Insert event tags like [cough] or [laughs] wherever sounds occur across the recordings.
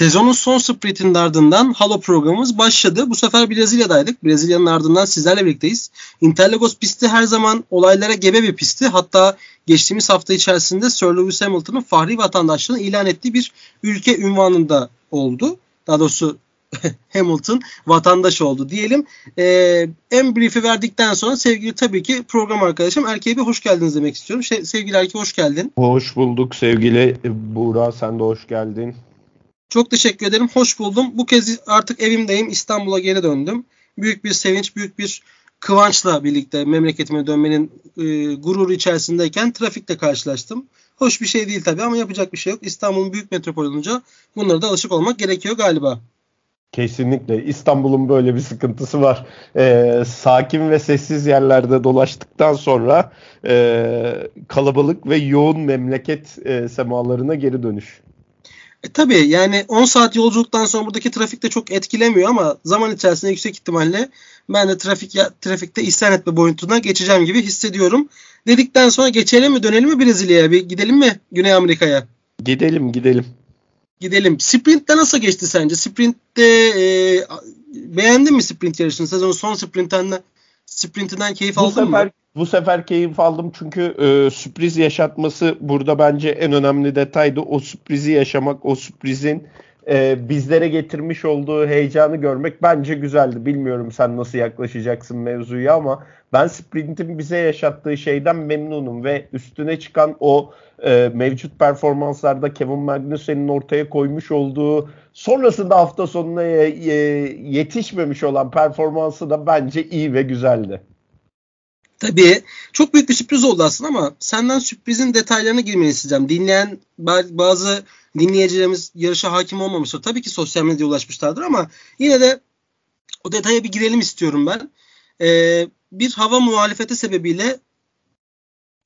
Sezonun son sprintinin ardından Halo programımız başladı. Bu sefer Brezilya'daydık. Brezilya'nın ardından sizlerle birlikteyiz. Interlagos pisti her zaman olaylara gebe bir pisti. Hatta geçtiğimiz hafta içerisinde Sir Lewis Hamilton'ın fahri vatandaşlığını ilan ettiği bir ülke ünvanında oldu. Daha doğrusu [laughs] Hamilton vatandaş oldu diyelim. Ee, en brief'i verdikten sonra sevgili tabii ki program arkadaşım Erkeğe bir hoş geldiniz demek istiyorum. Şey, sevgili Erkeğe hoş geldin. Hoş bulduk sevgili Buğra sen de hoş geldin. Çok teşekkür ederim. Hoş buldum. Bu kez artık evimdeyim. İstanbul'a geri döndüm. Büyük bir sevinç, büyük bir kıvançla birlikte memleketime dönmenin e, gururu içerisindeyken trafikle karşılaştım. Hoş bir şey değil tabii ama yapacak bir şey yok. İstanbul'un büyük metropol olunca bunlara da alışık olmak gerekiyor galiba. Kesinlikle İstanbul'un böyle bir sıkıntısı var. Ee, sakin ve sessiz yerlerde dolaştıktan sonra e, kalabalık ve yoğun memleket e, semalarına geri dönüş. E, tabii yani 10 saat yolculuktan sonra buradaki trafik de çok etkilemiyor ama zaman içerisinde yüksek ihtimalle ben de trafik ya, trafikte isyan etme boyutuna geçeceğim gibi hissediyorum. Dedikten sonra geçelim mi dönelim mi Brezilya'ya bir gidelim mi Güney Amerika'ya? Gidelim gidelim. Gidelim. Sprint'te nasıl geçti sence? Sprint'te e, beğendin mi sprint yarışını? Sezonun son sprintinden sprintinden keyif bu aldın sefer, mı? Bu sefer keyif aldım çünkü e, sürpriz yaşatması burada bence en önemli detaydı. O sürprizi yaşamak, o sürprizin e, bizlere getirmiş olduğu heyecanı görmek bence güzeldi. Bilmiyorum sen nasıl yaklaşacaksın mevzuya ama ben sprintin bize yaşattığı şeyden memnunum ve üstüne çıkan o e, mevcut performanslarda Kevin Magnussen'in ortaya koymuş olduğu sonrasında hafta sonuna e, yetişmemiş olan performansı da bence iyi ve güzeldi. Tabii çok büyük bir sürpriz oldu aslında ama senden sürprizin detaylarına girmeni isteyeceğim. Dinleyen bazı dinleyicilerimiz yarışa hakim olmamıştır. Tabii ki sosyal medyaya ulaşmışlardır ama yine de o detaya bir girelim istiyorum ben. Ee, bir hava muhalefeti sebebiyle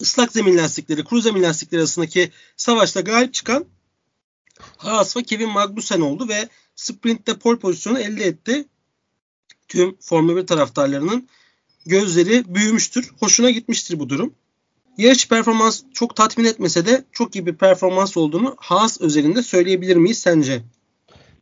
ıslak zemin lastikleri, kuru zemin lastikleri arasındaki savaşta galip çıkan Haas ve Kevin Magnussen oldu ve sprintte pole pozisyonu elde etti. Tüm Formula 1 taraftarlarının gözleri büyümüştür. Hoşuna gitmiştir bu durum. Yarış performans çok tatmin etmese de çok iyi bir performans olduğunu Haas özelinde söyleyebilir miyiz sence?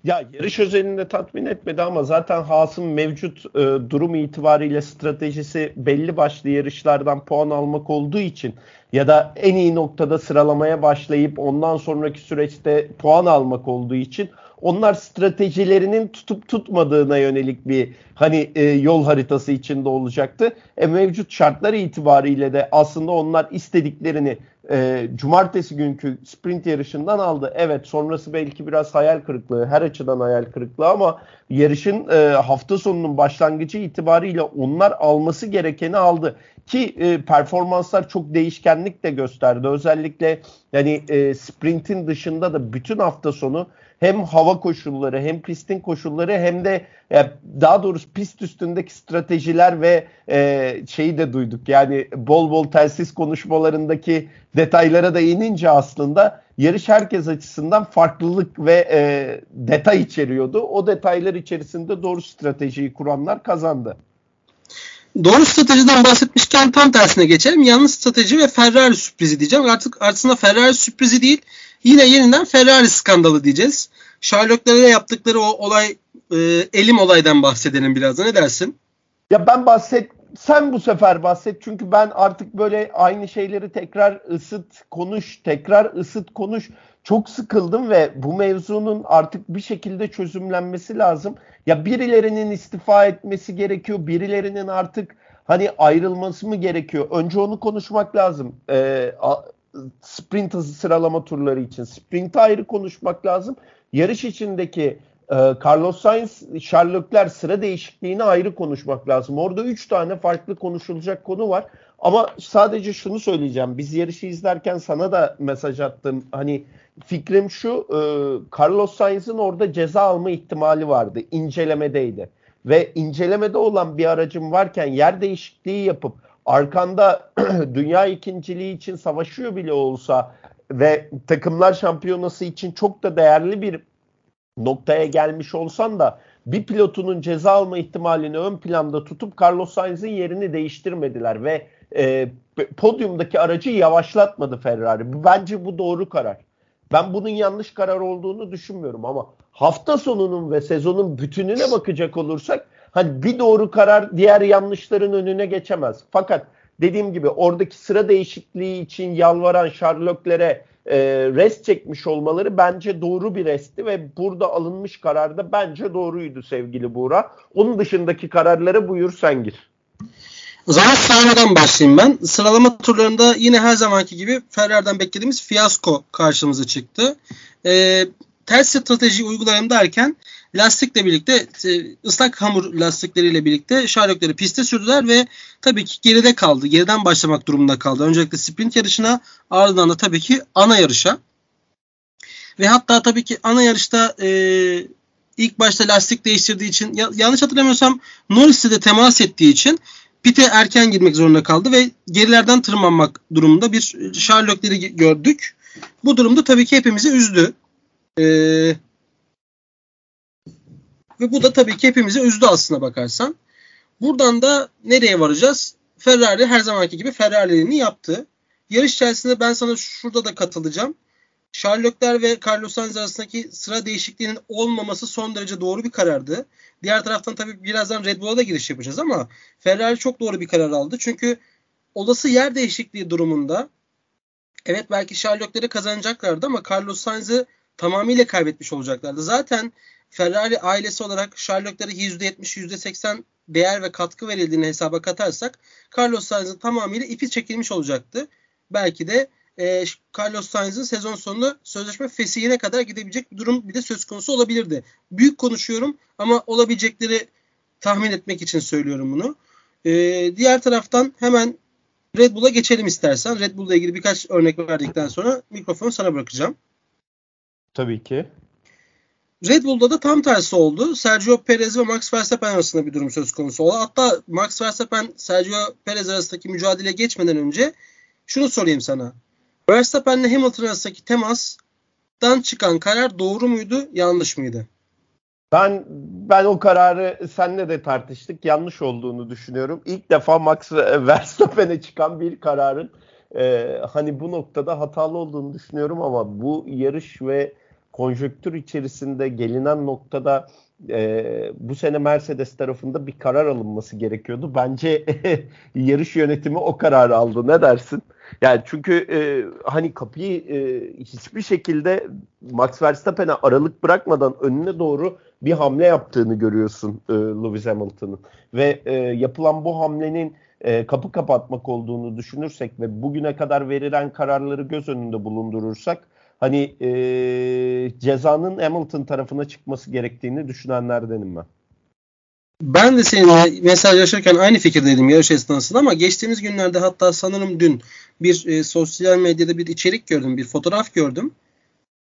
Ya yarış özelinde tatmin etmedi ama zaten Haas'ın mevcut e, durum itibariyle stratejisi belli başlı yarışlardan puan almak olduğu için ya da en iyi noktada sıralamaya başlayıp ondan sonraki süreçte puan almak olduğu için onlar stratejilerinin tutup tutmadığına yönelik bir hani e, yol haritası içinde olacaktı. E, mevcut şartlar itibariyle de aslında onlar istediklerini e, cumartesi günkü sprint yarışından aldı. Evet sonrası belki biraz hayal kırıklığı her açıdan hayal kırıklığı ama yarışın e, hafta sonunun başlangıcı itibariyle onlar alması gerekeni aldı. Ki e, performanslar çok değişkenlik de gösterdi. Özellikle yani e, sprintin dışında da bütün hafta sonu hem hava koşulları hem pistin koşulları hem de e, daha doğrusu pist üstündeki stratejiler ve e, şeyi de duyduk. Yani bol bol telsiz konuşmalarındaki detaylara da inince aslında yarış herkes açısından farklılık ve e, detay içeriyordu. O detaylar içerisinde doğru stratejiyi kuranlar kazandı. Doğru stratejiden bahsetmişken tam tersine geçelim. Yanlış strateji ve Ferrari sürprizi diyeceğim. Artık aslında Ferrari sürprizi değil. Yine yeniden Ferrari skandalı diyeceğiz. Sherlock'lara yaptıkları o olay e, elim olaydan bahsedelim biraz da. Ne dersin? Ya ben bahset sen bu sefer bahset çünkü ben artık böyle aynı şeyleri tekrar ısıt konuş tekrar ısıt konuş çok sıkıldım ve bu mevzunun artık bir şekilde çözümlenmesi lazım. Ya birilerinin istifa etmesi gerekiyor, birilerinin artık hani ayrılması mı gerekiyor? Önce onu konuşmak lazım. Ee, sprint hızı sıralama turları için sprint ayrı konuşmak lazım. Yarış içindeki Carlos Sainz, Charles sıra değişikliğini ayrı konuşmak lazım. Orada 3 tane farklı konuşulacak konu var. Ama sadece şunu söyleyeceğim. Biz yarışı izlerken sana da mesaj attım. Hani fikrim şu, e, Carlos Sainz'in orada ceza alma ihtimali vardı. İncelemedeydi. Ve incelemede olan bir aracın varken yer değişikliği yapıp arkanda [clears throat] dünya ikinciliği için savaşıyor bile olsa ve takımlar şampiyonası için çok da değerli bir noktaya gelmiş olsan da bir pilotunun ceza alma ihtimalini ön planda tutup Carlos Sainz'in yerini değiştirmediler ve e, podyumdaki aracı yavaşlatmadı Ferrari. Bence bu doğru karar. Ben bunun yanlış karar olduğunu düşünmüyorum ama hafta sonunun ve sezonun bütününe bakacak olursak hani bir doğru karar diğer yanlışların önüne geçemez. Fakat dediğim gibi oradaki sıra değişikliği için yalvaran Sherlock'lere e, rest çekmiş olmaları bence doğru bir restti ve burada alınmış karar da bence doğruydu sevgili Buğra. Onun dışındaki kararlara buyur sen gir. O zaman sıralamadan başlayayım ben. Sıralama turlarında yine her zamanki gibi Ferrari'den beklediğimiz fiyasko karşımıza çıktı. Ee, ters strateji uygulayalım derken lastikle birlikte e, ıslak hamur lastikleriyle birlikte Sherlock'ları piste sürdüler ve tabii ki geride kaldı. Geriden başlamak durumunda kaldı. Öncelikle sprint yarışına ardından da tabii ki ana yarışa. Ve hatta tabii ki ana yarışta e, ilk başta lastik değiştirdiği için ya, yanlış hatırlamıyorsam Norris'e de temas ettiği için pite erken girmek zorunda kaldı ve gerilerden tırmanmak durumunda bir Sherlock'leri gördük. Bu durumda tabii ki hepimizi üzdü. Ee, ve bu da tabii ki hepimizi üzdü aslına bakarsan. Buradan da nereye varacağız? Ferrari her zamanki gibi Ferrari'lerini yaptı. Yarış içerisinde ben sana şurada da katılacağım. Sherlockler ve Carlos Sainz arasındaki sıra değişikliğinin olmaması son derece doğru bir karardı. Diğer taraftan tabii birazdan Red Bull'a da giriş yapacağız ama Ferrari çok doğru bir karar aldı. Çünkü olası yer değişikliği durumunda evet belki Sherlockleri kazanacaklardı ama Carlos Sainz'ı tamamıyla kaybetmiş olacaklardı. Zaten Ferrari ailesi olarak Sherlock'lara %70, %80 değer ve katkı verildiğini hesaba katarsak Carlos Sainz'ın tamamıyla ipi çekilmiş olacaktı. Belki de e, Carlos Sainz'ın sezon sonunda sözleşme fesihine kadar gidebilecek bir durum bir de söz konusu olabilirdi. Büyük konuşuyorum ama olabilecekleri tahmin etmek için söylüyorum bunu. E, diğer taraftan hemen Red Bull'a geçelim istersen. Red Bull'la ilgili birkaç örnek verdikten sonra mikrofonu sana bırakacağım. Tabii ki. Red Bull'da da tam tersi oldu. Sergio Perez ve Max Verstappen arasında bir durum söz konusu oldu. Hatta Max Verstappen Sergio Perez arasındaki mücadele geçmeden önce şunu sorayım sana. Verstappen ile Hamilton arasındaki temastan çıkan karar doğru muydu, yanlış mıydı? Ben ben o kararı senle de tartıştık. Yanlış olduğunu düşünüyorum. İlk defa Max Verstappen'e çıkan bir kararın e, hani bu noktada hatalı olduğunu düşünüyorum ama bu yarış ve konjöktür içerisinde gelinen noktada e, bu sene Mercedes tarafında bir karar alınması gerekiyordu. Bence [laughs] yarış yönetimi o kararı aldı. Ne dersin? Yani çünkü e, hani kapıyı e, hiçbir şekilde Max Verstappen'e aralık bırakmadan önüne doğru bir hamle yaptığını görüyorsun e, Lewis Hamilton'ın. Ve e, yapılan bu hamlenin e, kapı kapatmak olduğunu düşünürsek ve bugüne kadar verilen kararları göz önünde bulundurursak hani e, cezanın Hamilton tarafına çıkması gerektiğini düşünenlerdenim ben. Ben de seninle mesajlaşırken aynı fikirdeydim yarış esnasında ama geçtiğimiz günlerde hatta sanırım dün bir e, sosyal medyada bir içerik gördüm, bir fotoğraf gördüm.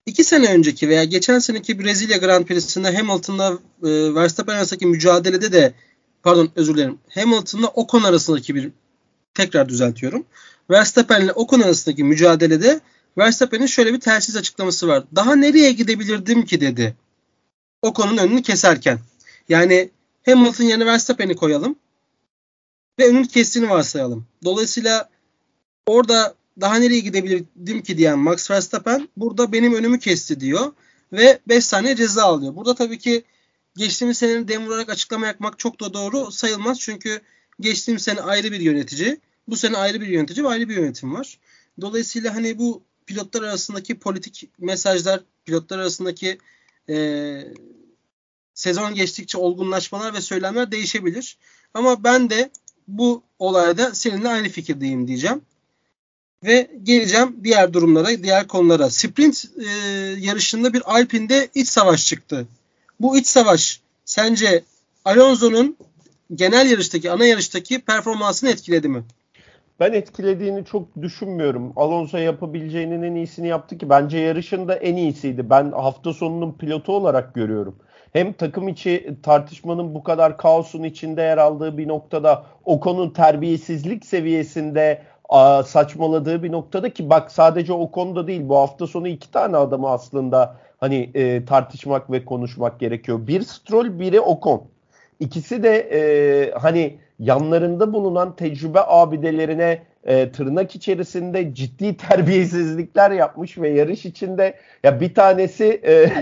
İki sene önceki veya geçen seneki Brezilya Grand Prix'sinde Hamilton'la e, Verstappen arasındaki mücadelede de pardon özür dilerim Hamilton'la Ocon arasındaki bir tekrar düzeltiyorum. Verstappen ile Ocon arasındaki mücadelede Verstappen'in şöyle bir telsiz açıklaması var. Daha nereye gidebilirdim ki dedi. Ocon'un önünü keserken. Yani Hamilton yerine Verstappen'i koyalım ve önünü kestiğini varsayalım. Dolayısıyla orada daha nereye gidebilirdim ki diyen Max Verstappen burada benim önümü kesti diyor ve 5 saniye ceza alıyor. Burada tabii ki geçtiğimiz senenin dem açıklama yapmak çok da doğru sayılmaz. Çünkü geçtiğimiz sene ayrı bir yönetici, bu sene ayrı bir yönetici ve ayrı bir yönetim var. Dolayısıyla hani bu pilotlar arasındaki politik mesajlar, pilotlar arasındaki e, sezon geçtikçe olgunlaşmalar ve söylemler değişebilir. Ama ben de bu olayda seninle aynı fikirdeyim diyeceğim. Ve geleceğim diğer durumlara, diğer konulara. Sprint e, yarışında bir Alpine'de iç savaş çıktı. Bu iç savaş sence Alonso'nun genel yarıştaki, ana yarıştaki performansını etkiledi mi? Ben etkilediğini çok düşünmüyorum. Alonso yapabileceğinin en iyisini yaptı ki bence yarışında en iyisiydi. Ben hafta sonunun pilotu olarak görüyorum. Hem takım içi tartışmanın bu kadar kaosun içinde yer aldığı bir noktada o konu terbiyesizlik seviyesinde saçmaladığı bir noktada ki bak sadece o konuda değil bu hafta sonu iki tane adamı aslında hani e, tartışmak ve konuşmak gerekiyor. Bir Stroll, biri Ocon. İkisi de e, hani yanlarında bulunan tecrübe abidelerine e, tırnak içerisinde ciddi [laughs] terbiyesizlikler yapmış ve yarış içinde ya bir tanesi e,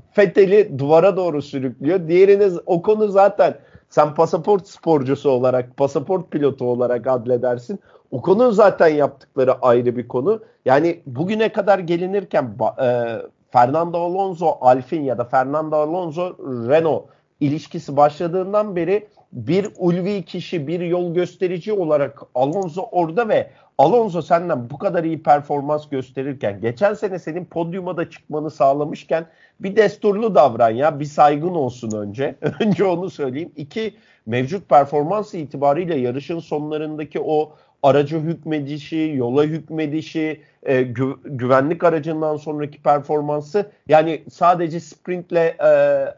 [laughs] Fethel'i duvara doğru sürüklüyor. Diğeriniz o konu zaten sen pasaport sporcusu olarak, pasaport pilotu olarak adledersin. O konu zaten yaptıkları ayrı bir konu. Yani bugüne kadar gelinirken e, Fernando Alonso Alfin ya da Fernando Alonso Renault ilişkisi başladığından beri bir ulvi kişi, bir yol gösterici olarak Alonso orada ve Alonso senden bu kadar iyi performans gösterirken geçen sene senin podyuma da çıkmanı sağlamışken bir desturlu davran ya bir saygın olsun önce. [laughs] önce onu söyleyeyim. İki mevcut performans itibariyle yarışın sonlarındaki o aracı hükmedişi, yola hükmedişi, e, gü- güvenlik aracından sonraki performansı yani sadece sprintle e,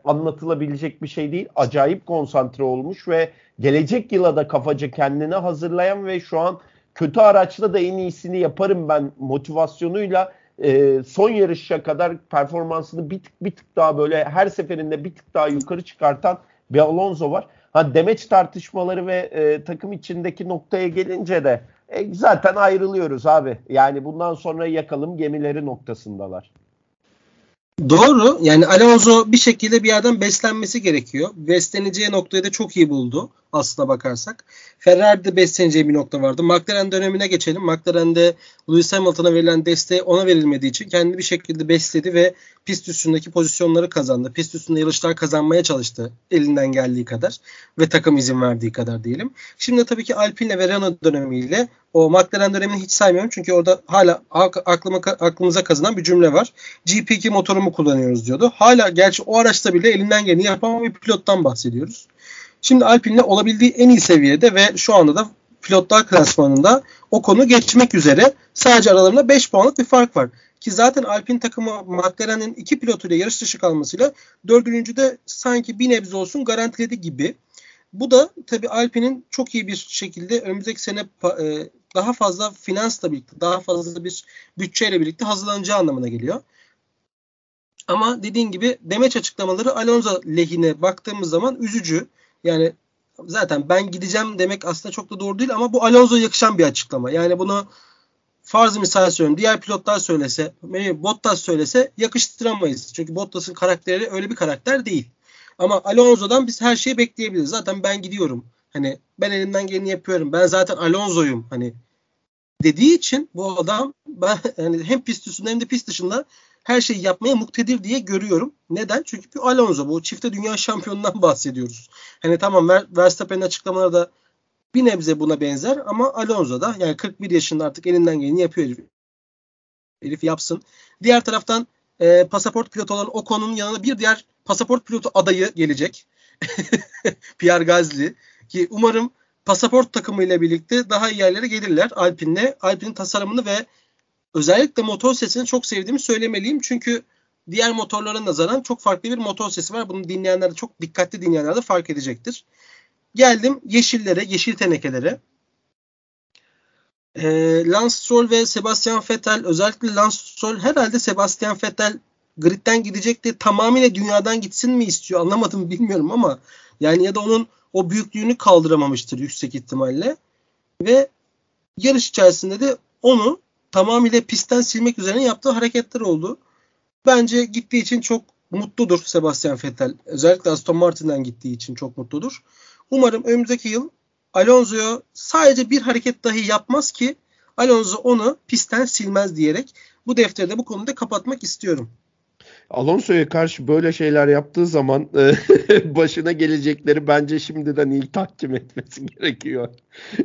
anlatılabilecek bir şey değil. Acayip konsantre olmuş ve gelecek yıla da kafaca kendini hazırlayan ve şu an kötü araçla da en iyisini yaparım ben motivasyonuyla e, son yarışa kadar performansını bir tık bir tık daha böyle her seferinde bir tık daha yukarı çıkartan bir Alonso var. Ha demeç tartışmaları ve e, takım içindeki noktaya gelince de e, zaten ayrılıyoruz abi. Yani bundan sonra yakalım gemileri noktasındalar. Doğru. Yani Alonso bir şekilde bir yerden beslenmesi gerekiyor. Besleneceği noktayı da çok iyi buldu aslına bakarsak. Ferrari'de besleneceği bir nokta vardı. McLaren dönemine geçelim. McLaren'de Lewis Hamilton'a verilen desteği ona verilmediği için kendini bir şekilde besledi ve pist üstündeki pozisyonları kazandı. Pist üstünde yarışlar kazanmaya çalıştı elinden geldiği kadar ve takım izin verdiği kadar diyelim. Şimdi tabii ki Alpine ve Renault dönemiyle o McLaren dönemini hiç saymıyorum çünkü orada hala aklıma aklımıza kazınan bir cümle var. GP2 motorumu kullanıyoruz diyordu. Hala gerçi o araçta bile elinden geleni yapan bir pilottan bahsediyoruz. Şimdi Alpine'le olabildiği en iyi seviyede ve şu anda da pilotlar klasmanında o konu geçmek üzere. Sadece aralarında 5 puanlık bir fark var. Ki zaten Alpine takımı McLaren'in iki pilotuyla yarış dışı kalmasıyla dördüncü de sanki bir nebze olsun garantiledi gibi. Bu da tabii Alpine'in çok iyi bir şekilde önümüzdeki sene e, daha fazla finansla birlikte, daha fazla bir bütçeyle birlikte hazırlanacağı anlamına geliyor. Ama dediğin gibi demeç açıklamaları Alonso lehine baktığımız zaman üzücü. Yani zaten ben gideceğim demek aslında çok da doğru değil ama bu Alonso'ya yakışan bir açıklama. Yani bunu farz misal söylüyorum. Diğer pilotlar söylese, Bottas söylese yakıştıramayız. Çünkü Bottas'ın karakteri öyle bir karakter değil. Ama Alonso'dan biz her şeyi bekleyebiliriz. Zaten ben gidiyorum. Hani ben elimden geleni yapıyorum. Ben zaten Alonso'yum. Hani dediği için bu adam ben yani hem pist üstünde hem de pist dışında her şeyi yapmaya muktedir diye görüyorum. Neden? Çünkü bir Alonso bu çifte dünya şampiyonundan bahsediyoruz. Hani tamam Verstappen'in açıklamaları da bir nebze buna benzer ama Alonso da yani 41 yaşında artık elinden geleni yapıyor herif. Herif yapsın. Diğer taraftan e, pasaport pilotu olan Ocon'un yanına bir diğer pasaport pilotu adayı gelecek. [laughs] Pierre Gasly ki umarım pasaport takımıyla birlikte daha iyi yerlere gelirler Alpine'le. Alpine'in tasarımını ve özellikle motor sesini çok sevdiğimi söylemeliyim. Çünkü diğer motorlara nazaran çok farklı bir motor sesi var. Bunu dinleyenler de çok dikkatli dinleyenler de fark edecektir. Geldim yeşillere, yeşil tenekelere. E, Lance Stroll ve Sebastian Vettel özellikle Lance Stroll herhalde Sebastian Vettel gridden gidecek de tamamıyla dünyadan gitsin mi istiyor anlamadım bilmiyorum ama yani ya da onun o büyüklüğünü kaldıramamıştır yüksek ihtimalle ve yarış içerisinde de onu tamamıyla pistten silmek üzerine yaptığı hareketler oldu. Bence gittiği için çok mutludur Sebastian Vettel. Özellikle Aston Martin'den gittiği için çok mutludur. Umarım önümüzdeki yıl Alonso'ya sadece bir hareket dahi yapmaz ki Alonso onu pistten silmez diyerek bu defteri de bu konuda kapatmak istiyorum. Alonso'ya karşı böyle şeyler yaptığı zaman [laughs] başına gelecekleri bence şimdiden iyi tahkim etmesi [laughs] gerekiyor.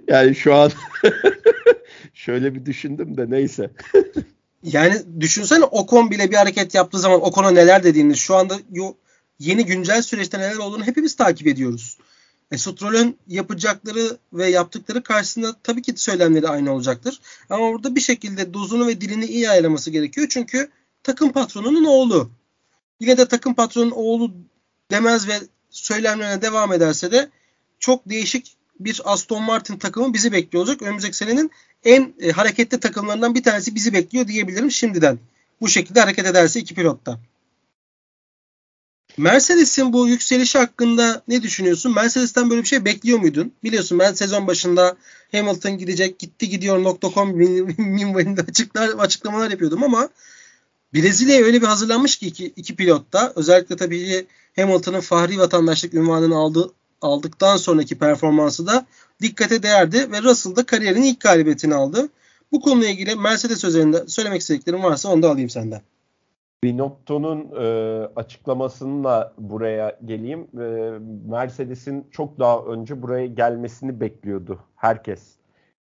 Yani şu an [laughs] şöyle bir düşündüm de neyse. yani düşünsene Ocon bile bir hareket yaptığı zaman Ocon'a neler dediğini şu anda yeni güncel süreçte neler olduğunu hepimiz takip ediyoruz. E, Stroll'ün yapacakları ve yaptıkları karşısında tabii ki söylemleri aynı olacaktır. Ama burada bir şekilde dozunu ve dilini iyi ayarlaması gerekiyor. Çünkü takım patronunun oğlu. Yine de takım patronunun oğlu demez ve söylemlerine devam ederse de çok değişik bir Aston Martin takımı bizi bekliyor olacak. Önümüzdeki senenin en e, hareketli takımlarından bir tanesi bizi bekliyor diyebilirim şimdiden. Bu şekilde hareket ederse iki pilotta. Mercedes'in bu yükselişi hakkında ne düşünüyorsun? Mercedes'ten böyle bir şey bekliyor muydun? Biliyorsun ben sezon başında Hamilton gidecek, gitti gidiyor.com [laughs] minvalinde açıklar, açıklamalar yapıyordum ama Brezilya'ya öyle bir hazırlanmış ki iki, iki pilotta özellikle tabii Hamilton'ın fahri vatandaşlık ünvanını aldı, aldıktan sonraki performansı da dikkate değerdi ve Russell da kariyerin ilk galibiyetini aldı. Bu konuyla ilgili Mercedes üzerinde söylemek istediklerim varsa onu da alayım senden. Binotto'nun e, açıklamasıyla buraya geleyim. E, Mercedes'in çok daha önce buraya gelmesini bekliyordu herkes.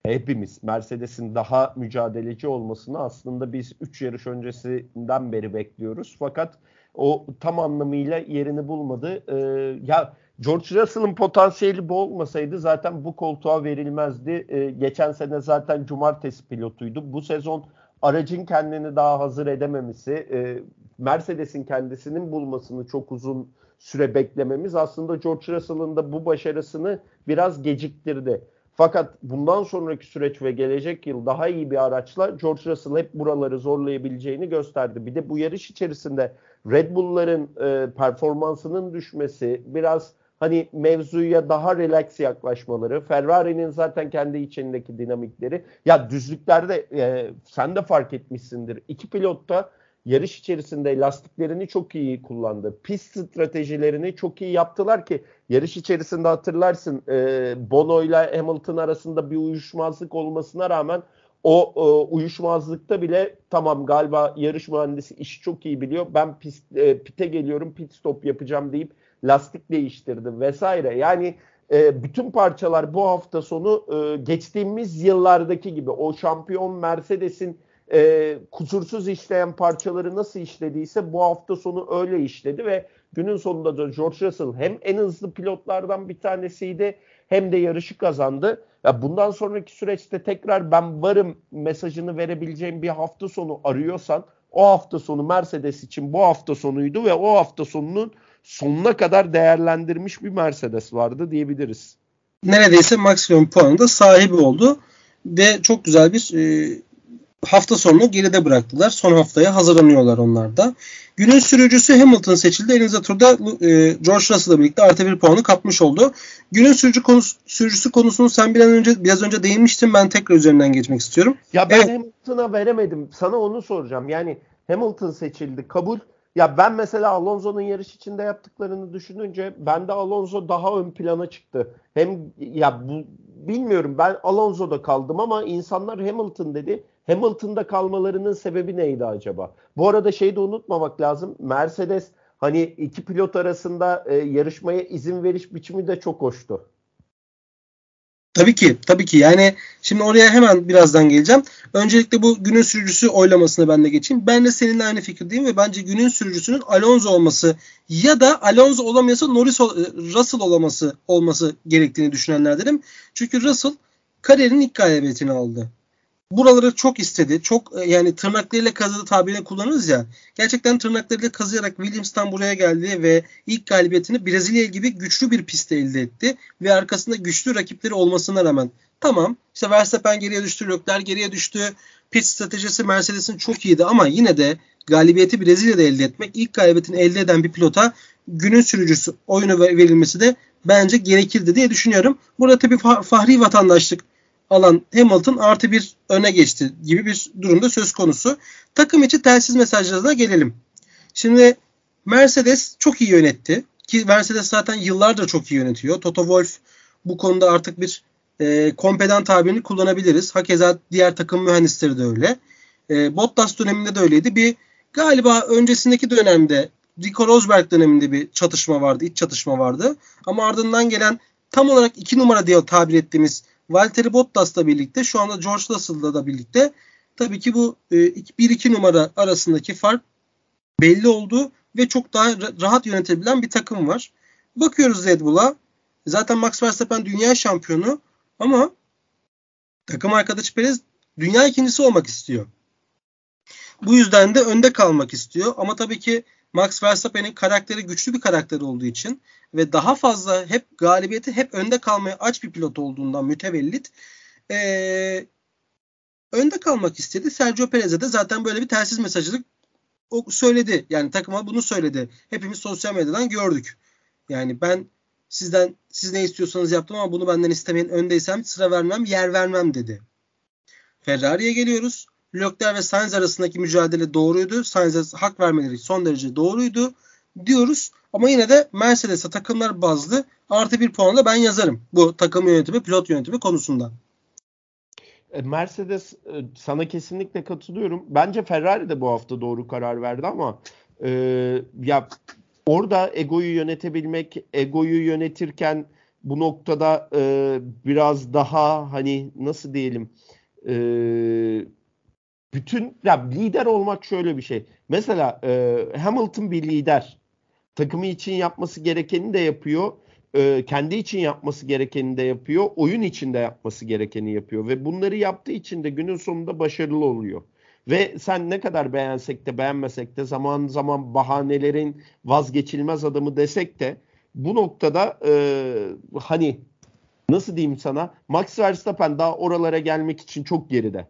Hepimiz Mercedes'in daha mücadeleci olmasını aslında biz 3 yarış öncesinden beri bekliyoruz. Fakat o tam anlamıyla yerini bulmadı. E, ya George Russell'ın potansiyeli bu olmasaydı zaten bu koltuğa verilmezdi. E, geçen sene zaten cumartesi pilotuydu. Bu sezon aracın kendini daha hazır edememesi, e, Mercedes'in kendisinin bulmasını çok uzun süre beklememiz aslında George Russell'ın da bu başarısını biraz geciktirdi. Fakat bundan sonraki süreç ve gelecek yıl daha iyi bir araçla George Russell hep buraları zorlayabileceğini gösterdi. Bir de bu yarış içerisinde Red Bull'ların e, performansının düşmesi, biraz hani mevzuya daha relax yaklaşmaları, Ferrari'nin zaten kendi içindeki dinamikleri. Ya düzlüklerde e, sen de fark etmişsindir. İki pilot da yarış içerisinde lastiklerini çok iyi kullandı. Pist stratejilerini çok iyi yaptılar ki yarış içerisinde hatırlarsın e, Bono ile Hamilton arasında bir uyuşmazlık olmasına rağmen o e, uyuşmazlıkta bile tamam galiba yarış mühendisi işi çok iyi biliyor. Ben pist, e, pite geliyorum pit stop yapacağım deyip lastik değiştirdi vesaire. Yani e, bütün parçalar bu hafta sonu e, geçtiğimiz yıllardaki gibi o şampiyon Mercedes'in e, kusursuz işleyen parçaları nasıl işlediyse bu hafta sonu öyle işledi ve günün sonunda da George Russell hem en hızlı pilotlardan bir tanesiydi hem de yarışı kazandı. Ya bundan sonraki süreçte tekrar ben varım mesajını verebileceğim bir hafta sonu arıyorsan o hafta sonu Mercedes için bu hafta sonuydu ve o hafta sonunun sonuna kadar değerlendirmiş bir Mercedes vardı diyebiliriz. Neredeyse maksimum puanı da sahibi oldu ve çok güzel bir e, hafta sonunu geride bıraktılar. Son haftaya hazırlanıyorlar onlar da. Günün sürücüsü Hamilton seçildi. Elinizde turda e, George Russell'la birlikte artı bir puanı kapmış oldu. Günün sürücü konusu, sürücüsü konusunu sen bir an önce biraz önce değinmiştin. Ben tekrar üzerinden geçmek istiyorum. Ya ben evet. Hamilton'a veremedim. Sana onu soracağım. Yani Hamilton seçildi. Kabul. Ya ben mesela Alonso'nun yarış içinde yaptıklarını düşününce bende Alonso daha ön plana çıktı. Hem ya bu bilmiyorum ben Alonso'da kaldım ama insanlar Hamilton dedi. Hamilton'da kalmalarının sebebi neydi acaba? Bu arada şeyi de unutmamak lazım. Mercedes hani iki pilot arasında e, yarışmaya izin veriş biçimi de çok hoştu. Tabii ki, tabii ki. Yani şimdi oraya hemen birazdan geleceğim. Öncelikle bu günün sürücüsü oylamasına ben de geçeyim. Ben de seninle aynı fikirdeyim ve bence günün sürücüsünün Alonso olması ya da Alonso olamıyorsa Norris Russell olaması olması gerektiğini düşünenlerdenim. Çünkü Russell kariyerin ilk galibiyetini aldı buraları çok istedi. Çok e, yani tırnaklarıyla kazıdı tabirini kullanırız ya. Gerçekten tırnaklarıyla kazıyarak Williams'tan buraya geldi ve ilk galibiyetini Brezilya gibi güçlü bir pistte elde etti. Ve arkasında güçlü rakipleri olmasına rağmen tamam işte Verstappen geriye düştü, Leclerc geriye düştü. Pit stratejisi Mercedes'in çok iyiydi ama yine de galibiyeti Brezilya'da elde etmek, ilk galibiyetini elde eden bir pilota günün sürücüsü oyunu verilmesi de bence gerekirdi diye düşünüyorum. Burada tabii fahri vatandaşlık alan Hamilton artı bir öne geçti gibi bir durumda söz konusu. Takım içi telsiz mesajlarına gelelim. Şimdi Mercedes çok iyi yönetti. Ki Mercedes zaten yıllardır çok iyi yönetiyor. Toto Wolff bu konuda artık bir e, kompedan tabirini kullanabiliriz. Hakeza diğer takım mühendisleri de öyle. E, Bottas döneminde de öyleydi. Bir galiba öncesindeki dönemde Rico Rosberg döneminde bir çatışma vardı, iç çatışma vardı. Ama ardından gelen tam olarak iki numara diye tabir ettiğimiz Valtteri Bottas'la birlikte şu anda George Russell'la da birlikte tabii ki bu 1-2 e, numara arasındaki fark belli oldu ve çok daha rahat yönetebilen bir takım var. Bakıyoruz Red Bull'a. Zaten Max Verstappen dünya şampiyonu ama takım arkadaşı Perez dünya ikincisi olmak istiyor. Bu yüzden de önde kalmak istiyor. Ama tabii ki Max Verstappen'in karakteri güçlü bir karakter olduğu için ve daha fazla hep galibiyeti hep önde kalmaya aç bir pilot olduğundan mütevellit ee, önde kalmak istedi. Sergio Perez'e de zaten böyle bir telsiz mesajı o söyledi. Yani takıma bunu söyledi. Hepimiz sosyal medyadan gördük. Yani ben sizden siz ne istiyorsanız yaptım ama bunu benden istemeyin öndeysem sıra vermem, yer vermem dedi. Ferrari'ye geliyoruz. Leclerc ve Sainz arasındaki mücadele doğruydu. Sainz'e hak vermeleri son derece doğruydu diyoruz. Ama yine de Mercedes'e takımlar bazlı artı bir puan da ben yazarım. Bu takım yönetimi, pilot yönetimi konusunda. E, Mercedes e, sana kesinlikle katılıyorum. Bence Ferrari de bu hafta doğru karar verdi ama e, ya orada egoyu yönetebilmek, egoyu yönetirken bu noktada e, biraz daha hani nasıl diyelim e, bütün ya lider olmak şöyle bir şey. Mesela e, Hamilton bir lider. Takımı için yapması gerekeni de yapıyor. E, kendi için yapması gerekeni de yapıyor. Oyun için de yapması gerekeni yapıyor. Ve bunları yaptığı için de günün sonunda başarılı oluyor. Ve sen ne kadar beğensek de beğenmesek de zaman zaman bahanelerin vazgeçilmez adamı desek de bu noktada e, hani nasıl diyeyim sana Max Verstappen daha oralara gelmek için çok geride.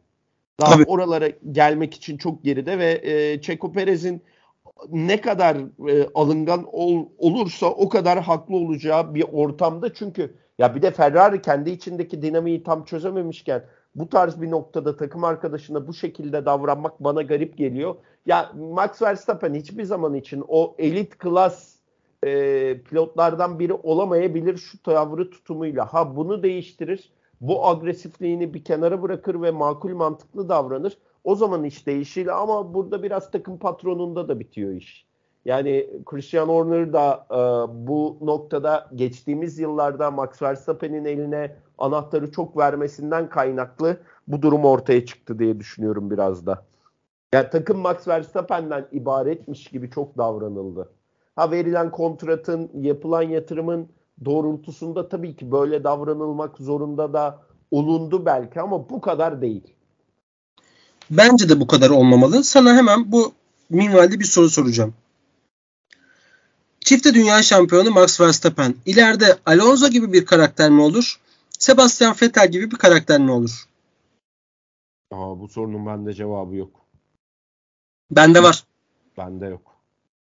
Daha Tabii. oralara gelmek için çok geride ve e, Checo Perez'in ne kadar e, alıngan ol, olursa o kadar haklı olacağı bir ortamda çünkü ya bir de Ferrari kendi içindeki dinamiği tam çözememişken bu tarz bir noktada takım arkadaşına bu şekilde davranmak bana garip geliyor. Ya Max Verstappen hiçbir zaman için o elit klas e, pilotlardan biri olamayabilir şu tavrı tutumuyla. Ha bunu değiştirir. Bu agresifliğini bir kenara bırakır ve makul mantıklı davranır. O zaman iş değişir ama burada biraz takım patronunda da bitiyor iş. Yani Christian Horner da e, bu noktada geçtiğimiz yıllarda Max Verstappen'in eline anahtarı çok vermesinden kaynaklı bu durum ortaya çıktı diye düşünüyorum biraz da. Yani takım Max Verstappen'den ibaretmiş gibi çok davranıldı. Ha verilen kontratın, yapılan yatırımın doğrultusunda tabii ki böyle davranılmak zorunda da olundu belki ama bu kadar değil. Bence de bu kadar olmamalı. Sana hemen bu minvalde bir soru soracağım. Çifte dünya şampiyonu Max Verstappen ileride Alonso gibi bir karakter mi olur? Sebastian Vettel gibi bir karakter mi olur? Aa, bu sorunun bende cevabı yok. Bende var. Bende yok.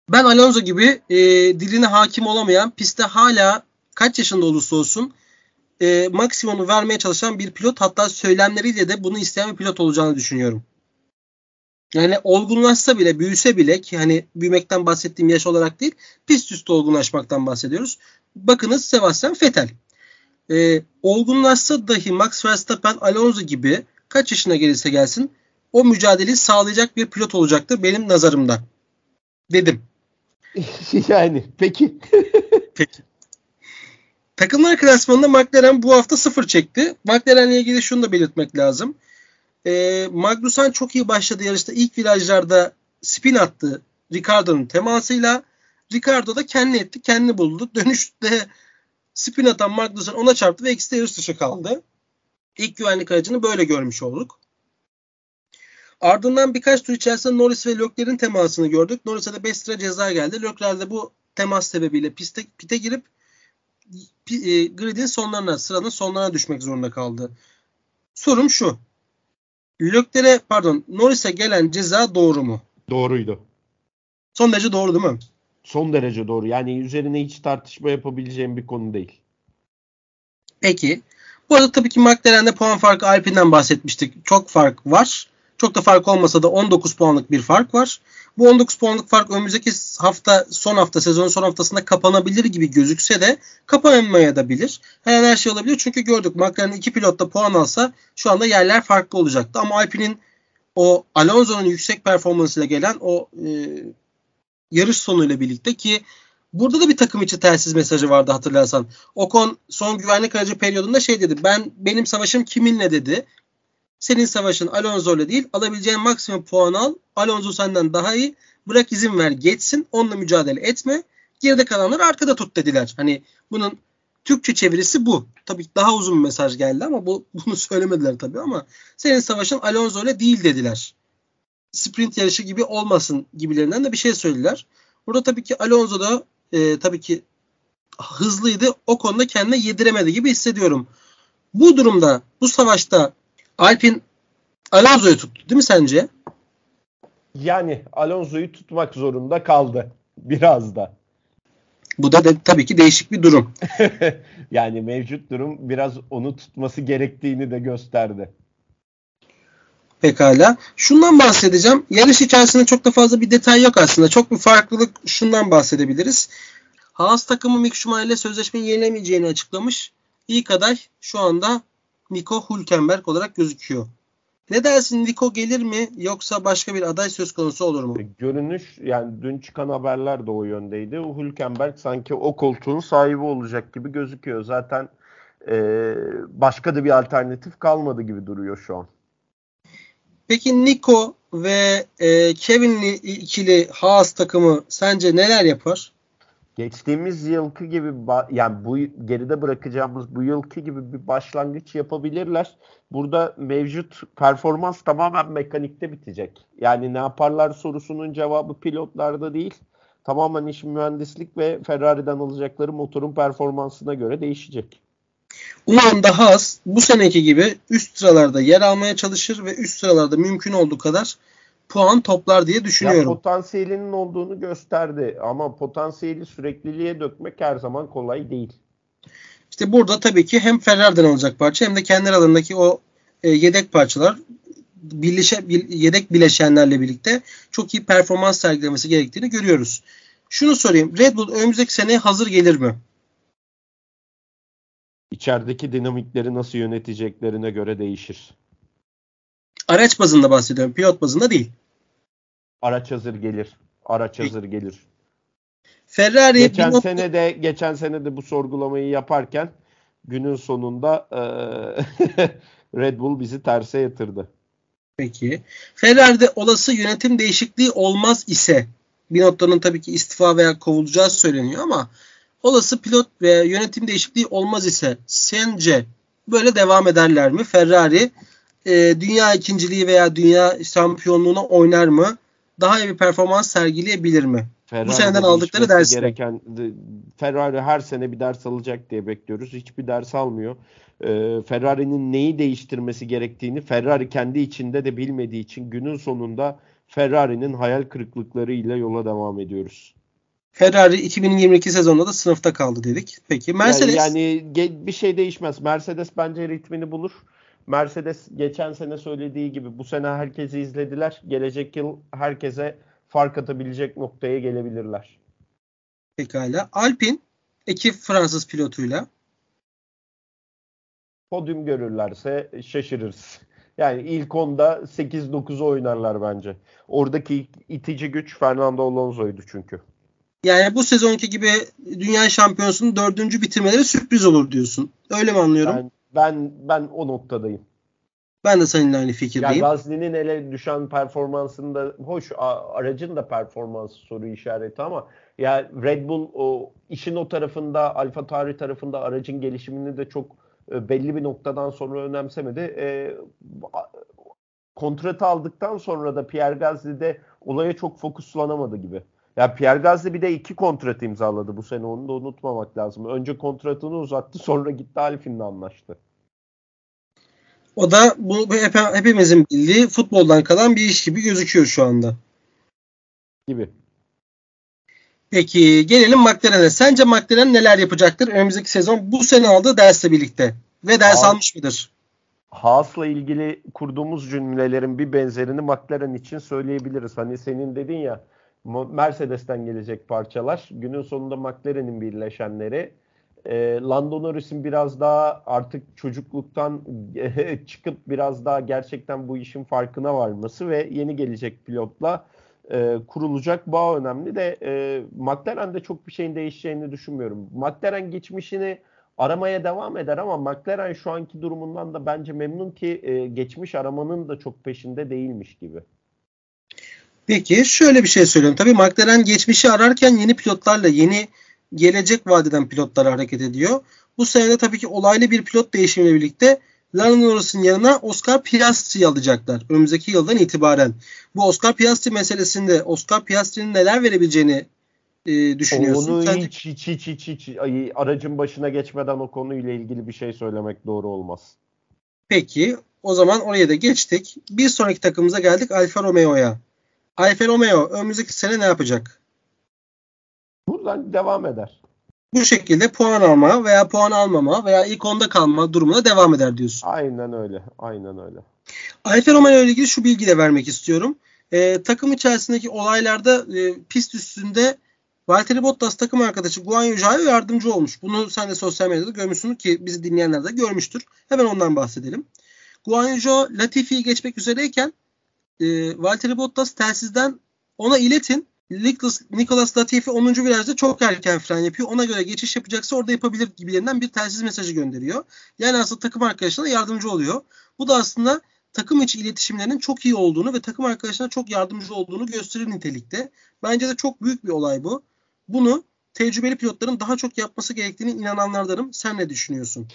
Ben Alonso gibi e, diline hakim olamayan, pistte hala kaç yaşında olursa olsun e, maksimunu vermeye çalışan bir pilot hatta söylemleriyle de bunu isteyen bir pilot olacağını düşünüyorum. Yani olgunlaşsa bile, büyüse bile ki hani büyümekten bahsettiğim yaş olarak değil, pist üstü olgunlaşmaktan bahsediyoruz. Bakınız Sebastian Vettel. Ee, olgunlaşsa dahi Max Verstappen, Alonso gibi kaç yaşına gelirse gelsin o mücadeleyi sağlayacak bir pilot olacaktır benim nazarımda. Dedim. [laughs] yani peki. peki. Takımlar klasmanında McLaren bu hafta sıfır çekti. McLaren'le ilgili şunu da belirtmek lazım. E, Magnussen çok iyi başladı yarışta. İlk virajlarda spin attı Ricardo'nun temasıyla. Ricardo da kendi etti, kendi buldu. [laughs] Dönüşte spin atan Magnussen ona çarptı ve ikisi de yarış dışı kaldı. İlk güvenlik aracını böyle görmüş olduk. Ardından birkaç tur içerisinde Norris ve Leclerc'in temasını gördük. Norris'e de 5 lira ceza geldi. Leclerc de bu temas sebebiyle piste, pite girip e, gridin sonlarına, sıranın sonlarına düşmek zorunda kaldı. Sorum şu. Leclerc'e pardon Norris'e gelen ceza doğru mu? Doğruydu. Son derece doğru değil mi? Son derece doğru. Yani üzerine hiç tartışma yapabileceğim bir konu değil. Peki. Bu arada tabii ki McLaren'de puan farkı Alpine'den bahsetmiştik. Çok fark var. Çok da fark olmasa da 19 puanlık bir fark var. Bu 19 puanlık fark önümüzdeki hafta son hafta sezonun son haftasında kapanabilir gibi gözükse de kapanmaya da bilir. Her her şey olabilir çünkü gördük McLaren iki pilot da puan alsa şu anda yerler farklı olacaktı. Ama Alpine'in o Alonso'nun yüksek performansıyla gelen o e, yarış sonuyla birlikte ki burada da bir takım içi telsiz mesajı vardı hatırlarsan. Ocon son güvenlik aracı periyodunda şey dedi. Ben benim savaşım kiminle dedi. Senin savaşın Alonso'yla değil. Alabileceğin maksimum puan al. Alonso senden daha iyi. Bırak izin ver geçsin. Onunla mücadele etme. Geride kalanları arkada tut dediler. Hani bunun Türkçe çevirisi bu. Tabii daha uzun bir mesaj geldi ama bu [laughs] bunu söylemediler tabii ama senin savaşın Alonso ile değil dediler. Sprint yarışı gibi olmasın gibilerinden de bir şey söylediler. Burada tabii ki Alonso da e, tabii ki hızlıydı. O konuda kendine yediremedi gibi hissediyorum. Bu durumda bu savaşta Alpin Alonso'yu tuttu değil mi sence? Yani Alonso'yu tutmak zorunda kaldı biraz da. Bu da de, tabii ki değişik bir durum. [laughs] yani mevcut durum biraz onu tutması gerektiğini de gösterdi. Pekala. Şundan bahsedeceğim. Yarış içerisinde çok da fazla bir detay yok aslında. Çok bir farklılık şundan bahsedebiliriz. Haas takımı Mick Schumacher ile sözleşmeyi yenilemeyeceğini açıklamış. İlk aday şu anda Nico Hülkenberg olarak gözüküyor. Ne dersin Nico gelir mi yoksa başka bir aday söz konusu olur mu? Görünüş yani dün çıkan haberler de o yöndeydi. Hülkenberg sanki o koltuğun sahibi olacak gibi gözüküyor. Zaten e, başka da bir alternatif kalmadı gibi duruyor şu an. Peki Nico ve e, Kevin'li ikili Haas takımı sence neler yapar? Geçtiğimiz yılki gibi yani bu geride bırakacağımız bu yılki gibi bir başlangıç yapabilirler. Burada mevcut performans tamamen mekanikte bitecek. Yani ne yaparlar sorusunun cevabı pilotlarda değil. Tamamen iş mühendislik ve Ferrari'den alacakları motorun performansına göre değişecek. Umarım daha az bu seneki gibi üst sıralarda yer almaya çalışır ve üst sıralarda mümkün olduğu kadar puan toplar diye düşünüyorum. Ya potansiyelinin olduğunu gösterdi ama potansiyeli sürekliliğe dökmek her zaman kolay değil. İşte burada tabii ki hem Ferrari'den alacak parça hem de kendi aralarındaki o e, yedek parçalar birleşe, yedek bileşenlerle birlikte çok iyi performans sergilemesi gerektiğini görüyoruz. Şunu sorayım. Red Bull önümüzdeki seneye hazır gelir mi? İçerideki dinamikleri nasıl yöneteceklerine göre değişir. Araç bazında bahsediyorum. Pilot bazında değil. Araç hazır gelir. Araç hazır gelir. Ferrari geçen nokta... sene de geçen sene de bu sorgulamayı yaparken günün sonunda e, [laughs] Red Bull bizi terse yatırdı. Peki. Ferrari'de olası yönetim değişikliği olmaz ise Binotto'nun tabii ki istifa veya kovulacağı söyleniyor ama olası pilot ve yönetim değişikliği olmaz ise sence böyle devam ederler mi? Ferrari e, dünya ikinciliği veya dünya şampiyonluğuna oynar mı? Daha iyi bir performans sergileyebilir mi? Ferrari Bu seneden aldıkları ders gereken Ferrari her sene bir ders alacak diye bekliyoruz. Hiçbir ders almıyor. Ee, Ferrari'nin neyi değiştirmesi gerektiğini Ferrari kendi içinde de bilmediği için günün sonunda Ferrari'nin hayal kırıklıklarıyla yola devam ediyoruz. Ferrari 2022 sezonunda da sınıfta kaldı dedik. Peki Mercedes yani, yani bir şey değişmez. Mercedes bence ritmini bulur. Mercedes geçen sene söylediği gibi bu sene herkesi izlediler. Gelecek yıl herkese fark atabilecek noktaya gelebilirler. Pekala. Alpin ekip Fransız pilotuyla podyum görürlerse şaşırırız. Yani ilk onda 8-9'u oynarlar bence. Oradaki itici güç Fernando Alonso'ydu çünkü. Yani bu sezonki gibi dünya şampiyonasının dördüncü bitirmeleri sürpriz olur diyorsun. Öyle mi anlıyorum? Ben ben ben o noktadayım. Ben de seninle aynı fikirdeyim. Ya Gazli'nin ele düşen performansında hoş aracın da performansı soru işareti ama ya Red Bull o işin o tarafında Alfa Tauri tarafında aracın gelişimini de çok e, belli bir noktadan sonra önemsemedi. E, kontratı aldıktan sonra da Pierre Gasly de olaya çok fokuslanamadı gibi. Ya Pierre Gasly bir de iki kontrat imzaladı bu sene onu da unutmamak lazım. Önce kontratını uzattı sonra gitti Alfine'le anlaştı. O da bu hep, hepimizin bildiği futboldan kalan bir iş gibi gözüküyor şu anda. Gibi. Peki gelelim McLaren'e. Sence McLaren neler yapacaktır önümüzdeki sezon bu sene aldığı dersle birlikte? Ve ders Haas, almış mıdır? Haas'la ilgili kurduğumuz cümlelerin bir benzerini McLaren için söyleyebiliriz. Hani senin dedin ya Mercedes'ten gelecek parçalar. Günün sonunda McLaren'in birleşenleri. E, Lando Norris'in biraz daha artık çocukluktan [laughs] çıkıp biraz daha gerçekten bu işin farkına varması ve yeni gelecek pilotla e, kurulacak bağ önemli de e, McLaren'de çok bir şeyin değişeceğini düşünmüyorum. McLaren geçmişini aramaya devam eder ama McLaren şu anki durumundan da bence memnun ki e, geçmiş aramanın da çok peşinde değilmiş gibi. Peki şöyle bir şey söyleyeyim. Tabii McLaren geçmişi ararken yeni pilotlarla yeni gelecek vadeden pilotlar hareket ediyor. Bu senede tabii ki olaylı bir pilot değişimiyle birlikte Lando Norris'in yanına Oscar Piastri'yi alacaklar. Önümüzdeki yıldan itibaren. Bu Oscar Piastri meselesinde Oscar Piastri'nin neler verebileceğini e, düşünüyorsun? Onu Sen... hiç, hiç hiç hiç hiç ay, aracın başına geçmeden o konuyla ilgili bir şey söylemek doğru olmaz. Peki o zaman oraya da geçtik. Bir sonraki takımımıza geldik Alfa Romeo'ya. Alfa Romeo önümüzdeki sene ne yapacak? Buradan devam eder. Bu şekilde puan alma veya puan almama veya ilk onda kalma durumuna devam eder diyorsun. Aynen öyle. Aynen öyle. Alfa Romeo ile ilgili şu bilgi de vermek istiyorum. Ee, takım içerisindeki olaylarda e, pist üstünde Valtteri Bottas takım arkadaşı Guan Yu Zhao'ya yardımcı olmuş. Bunu sen de sosyal medyada görmüşsün ki bizi dinleyenler de görmüştür. Hemen ondan bahsedelim. Guan Yu Zhao Latifi'yi geçmek üzereyken e, Valtteri Bottas telsizden ona iletin. Nicholas Latifi 10. virajda çok erken fren yapıyor. Ona göre geçiş yapacaksa orada yapabilir gibilerinden bir telsiz mesajı gönderiyor. Yani aslında takım arkadaşına yardımcı oluyor. Bu da aslında takım içi iletişimlerinin çok iyi olduğunu ve takım arkadaşlarına çok yardımcı olduğunu gösterir nitelikte. Bence de çok büyük bir olay bu. Bunu tecrübeli pilotların daha çok yapması gerektiğini inananlardanım. Sen ne düşünüyorsun?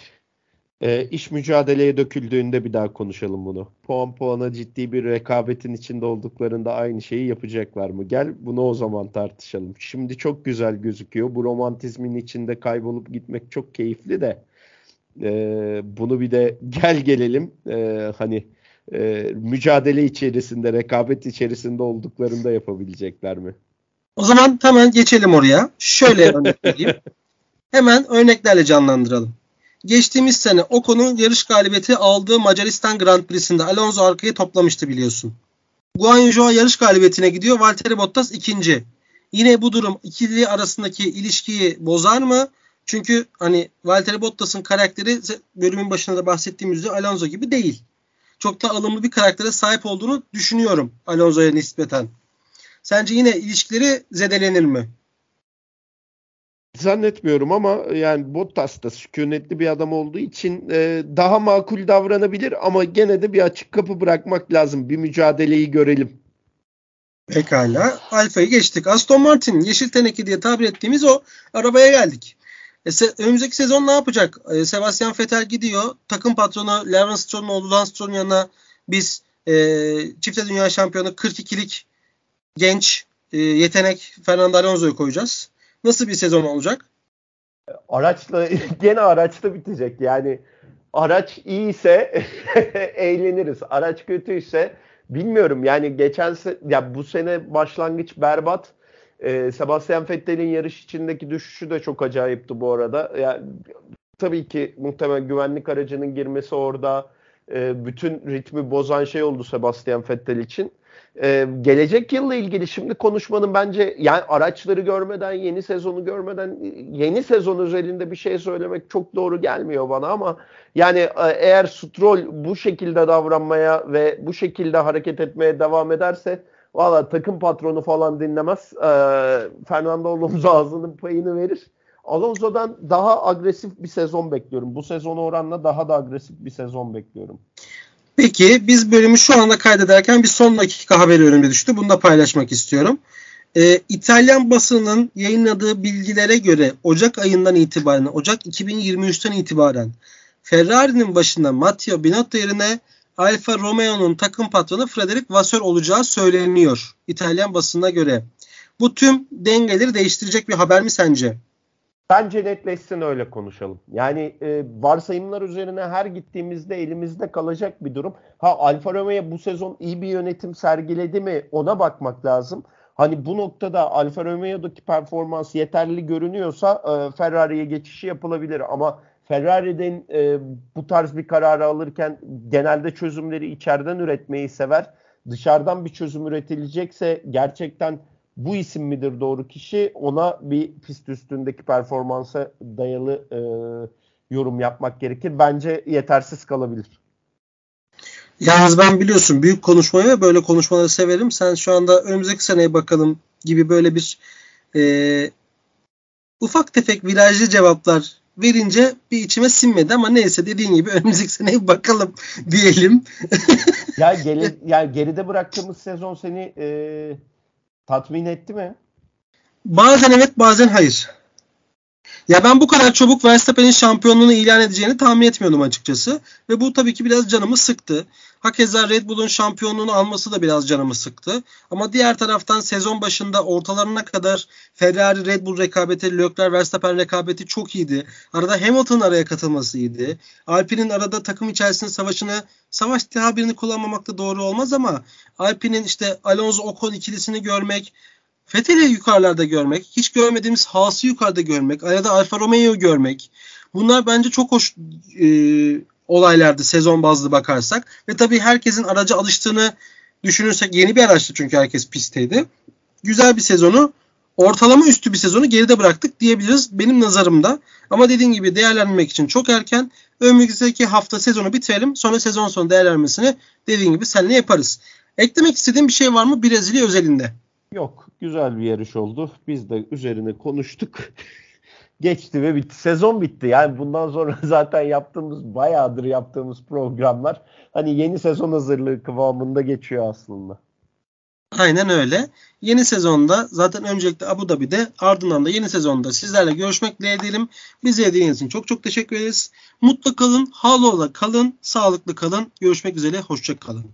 E, iş mücadeleye döküldüğünde bir daha konuşalım bunu. Puan puana ciddi bir rekabetin içinde olduklarında aynı şeyi yapacaklar mı? Gel bunu o zaman tartışalım. Şimdi çok güzel gözüküyor. Bu romantizmin içinde kaybolup gitmek çok keyifli de e, bunu bir de [laughs] gel gelelim e, hani e, mücadele içerisinde, rekabet içerisinde olduklarında yapabilecekler mi? O zaman hemen geçelim oraya. Şöyle [laughs] örnek vereyim. hemen örneklerle canlandıralım. Geçtiğimiz sene Ocon'un yarış galibiyeti aldığı Macaristan Grand Prix'sinde Alonso arkayı toplamıştı biliyorsun. Guan yarış galibiyetine gidiyor. Valtteri Bottas ikinci. Yine bu durum ikili arasındaki ilişkiyi bozar mı? Çünkü hani Valtteri Bottas'ın karakteri bölümün başında da bahsettiğimiz üzere Alonso gibi değil. Çok da alımlı bir karaktere sahip olduğunu düşünüyorum Alonso'ya nispeten. Sence yine ilişkileri zedelenir mi? Zannetmiyorum ama yani Bottas da sükunetli bir adam olduğu için e, daha makul davranabilir ama gene de bir açık kapı bırakmak lazım. Bir mücadeleyi görelim. Pekala. Alfa'yı geçtik. Aston Martin yeşil teneke diye tabir ettiğimiz o arabaya geldik. E, se- önümüzdeki sezon ne yapacak? E, Sebastian Vettel gidiyor. Takım patronu Lawrence Stroll'un oğlu Lance Stroll'un yanına biz e, çifte dünya şampiyonu 42'lik genç e, yetenek Fernando Alonso'yu koyacağız. Nasıl bir sezon olacak? Araçla [laughs] gene araçta bitecek. Yani araç iyiyse [laughs] eğleniriz. Araç kötüyse bilmiyorum. Yani geçen se ya bu sene başlangıç berbat. Ee, Sebastian Vettel'in yarış içindeki düşüşü de çok acayipti bu arada. Yani tabii ki muhtemelen güvenlik aracının girmesi orada e, bütün ritmi bozan şey oldu Sebastian Vettel için. Ee, gelecek yılla ilgili şimdi konuşmanın bence yani araçları görmeden, yeni sezonu görmeden yeni sezon özelinde bir şey söylemek çok doğru gelmiyor bana ama yani e, eğer Stroll bu şekilde davranmaya ve bu şekilde hareket etmeye devam ederse valla takım patronu falan dinlemez. Ee, Fernando Alonso ağzının payını verir. Alonso'dan daha agresif bir sezon bekliyorum. Bu sezonu oranla daha da agresif bir sezon bekliyorum. Peki biz bölümü şu anda kaydederken bir son dakika haberi önüme düştü. Bunu da paylaşmak istiyorum. Ee, İtalyan basının yayınladığı bilgilere göre Ocak ayından itibaren, Ocak 2023'ten itibaren Ferrari'nin başında Matteo Binotto yerine Alfa Romeo'nun takım patronu Frederic Vasseur olacağı söyleniyor İtalyan basına göre. Bu tüm dengeleri değiştirecek bir haber mi sence? Bence netleşsin öyle konuşalım. Yani e, varsayımlar üzerine her gittiğimizde elimizde kalacak bir durum. Ha Alfa Romeo bu sezon iyi bir yönetim sergiledi mi ona bakmak lazım. Hani bu noktada Alfa Romeo'daki performans yeterli görünüyorsa e, Ferrari'ye geçişi yapılabilir ama Ferrari'den e, bu tarz bir kararı alırken genelde çözümleri içeriden üretmeyi sever. Dışarıdan bir çözüm üretilecekse gerçekten bu isim midir doğru kişi ona bir pist üstündeki performansa dayalı e, yorum yapmak gerekir. Bence yetersiz kalabilir. Yalnız ben biliyorsun büyük konuşmayı ve böyle konuşmaları severim. Sen şu anda önümüzdeki seneye bakalım gibi böyle bir e, ufak tefek virajlı cevaplar verince bir içime sinmedi ama neyse dediğin gibi önümüzdeki seneye bakalım diyelim. ya, [laughs] geri, yani geride bıraktığımız sezon seni e, tatmin etti mi? Bazen evet bazen hayır. Ya ben bu kadar çabuk Verstappen'in şampiyonluğunu ilan edeceğini tahmin etmiyordum açıkçası. Ve bu tabii ki biraz canımı sıktı. Hakeza Red Bull'un şampiyonluğunu alması da biraz canımı sıktı. Ama diğer taraftan sezon başında ortalarına kadar Ferrari Red Bull rekabeti, Leclerc Verstappen rekabeti çok iyiydi. Arada Hamilton araya katılması iyiydi. Alpine'in arada takım içerisinde savaşını savaş tabirini kullanmamak da doğru olmaz ama Alpine'in işte Alonso Ocon ikilisini görmek, Fethel'i yukarılarda görmek, hiç görmediğimiz Haas'ı yukarıda görmek, arada Alfa Romeo'yu görmek. Bunlar bence çok hoş e, olaylardı sezon bazlı bakarsak. Ve tabii herkesin araca alıştığını düşünürsek yeni bir araçtı çünkü herkes pistteydi. Güzel bir sezonu ortalama üstü bir sezonu geride bıraktık diyebiliriz benim nazarımda. Ama dediğim gibi değerlendirmek için çok erken. Önümüzdeki hafta sezonu bitirelim. Sonra sezon sonu değerlendirmesini dediğim gibi seninle yaparız. Eklemek istediğim bir şey var mı Brezilya özelinde? Yok. Güzel bir yarış oldu. Biz de üzerine konuştuk. Geçti ve bitti. Sezon bitti. Yani bundan sonra [laughs] zaten yaptığımız bayağıdır yaptığımız programlar hani yeni sezon hazırlığı kıvamında geçiyor aslında. Aynen öyle. Yeni sezonda zaten öncelikle Abu Dhabi'de ardından da yeni sezonda sizlerle görüşmek dileyelim. Bizi izlediğiniz için çok çok teşekkür ederiz. Mutlu kalın, halola kalın, sağlıklı kalın. Görüşmek üzere, hoşça kalın.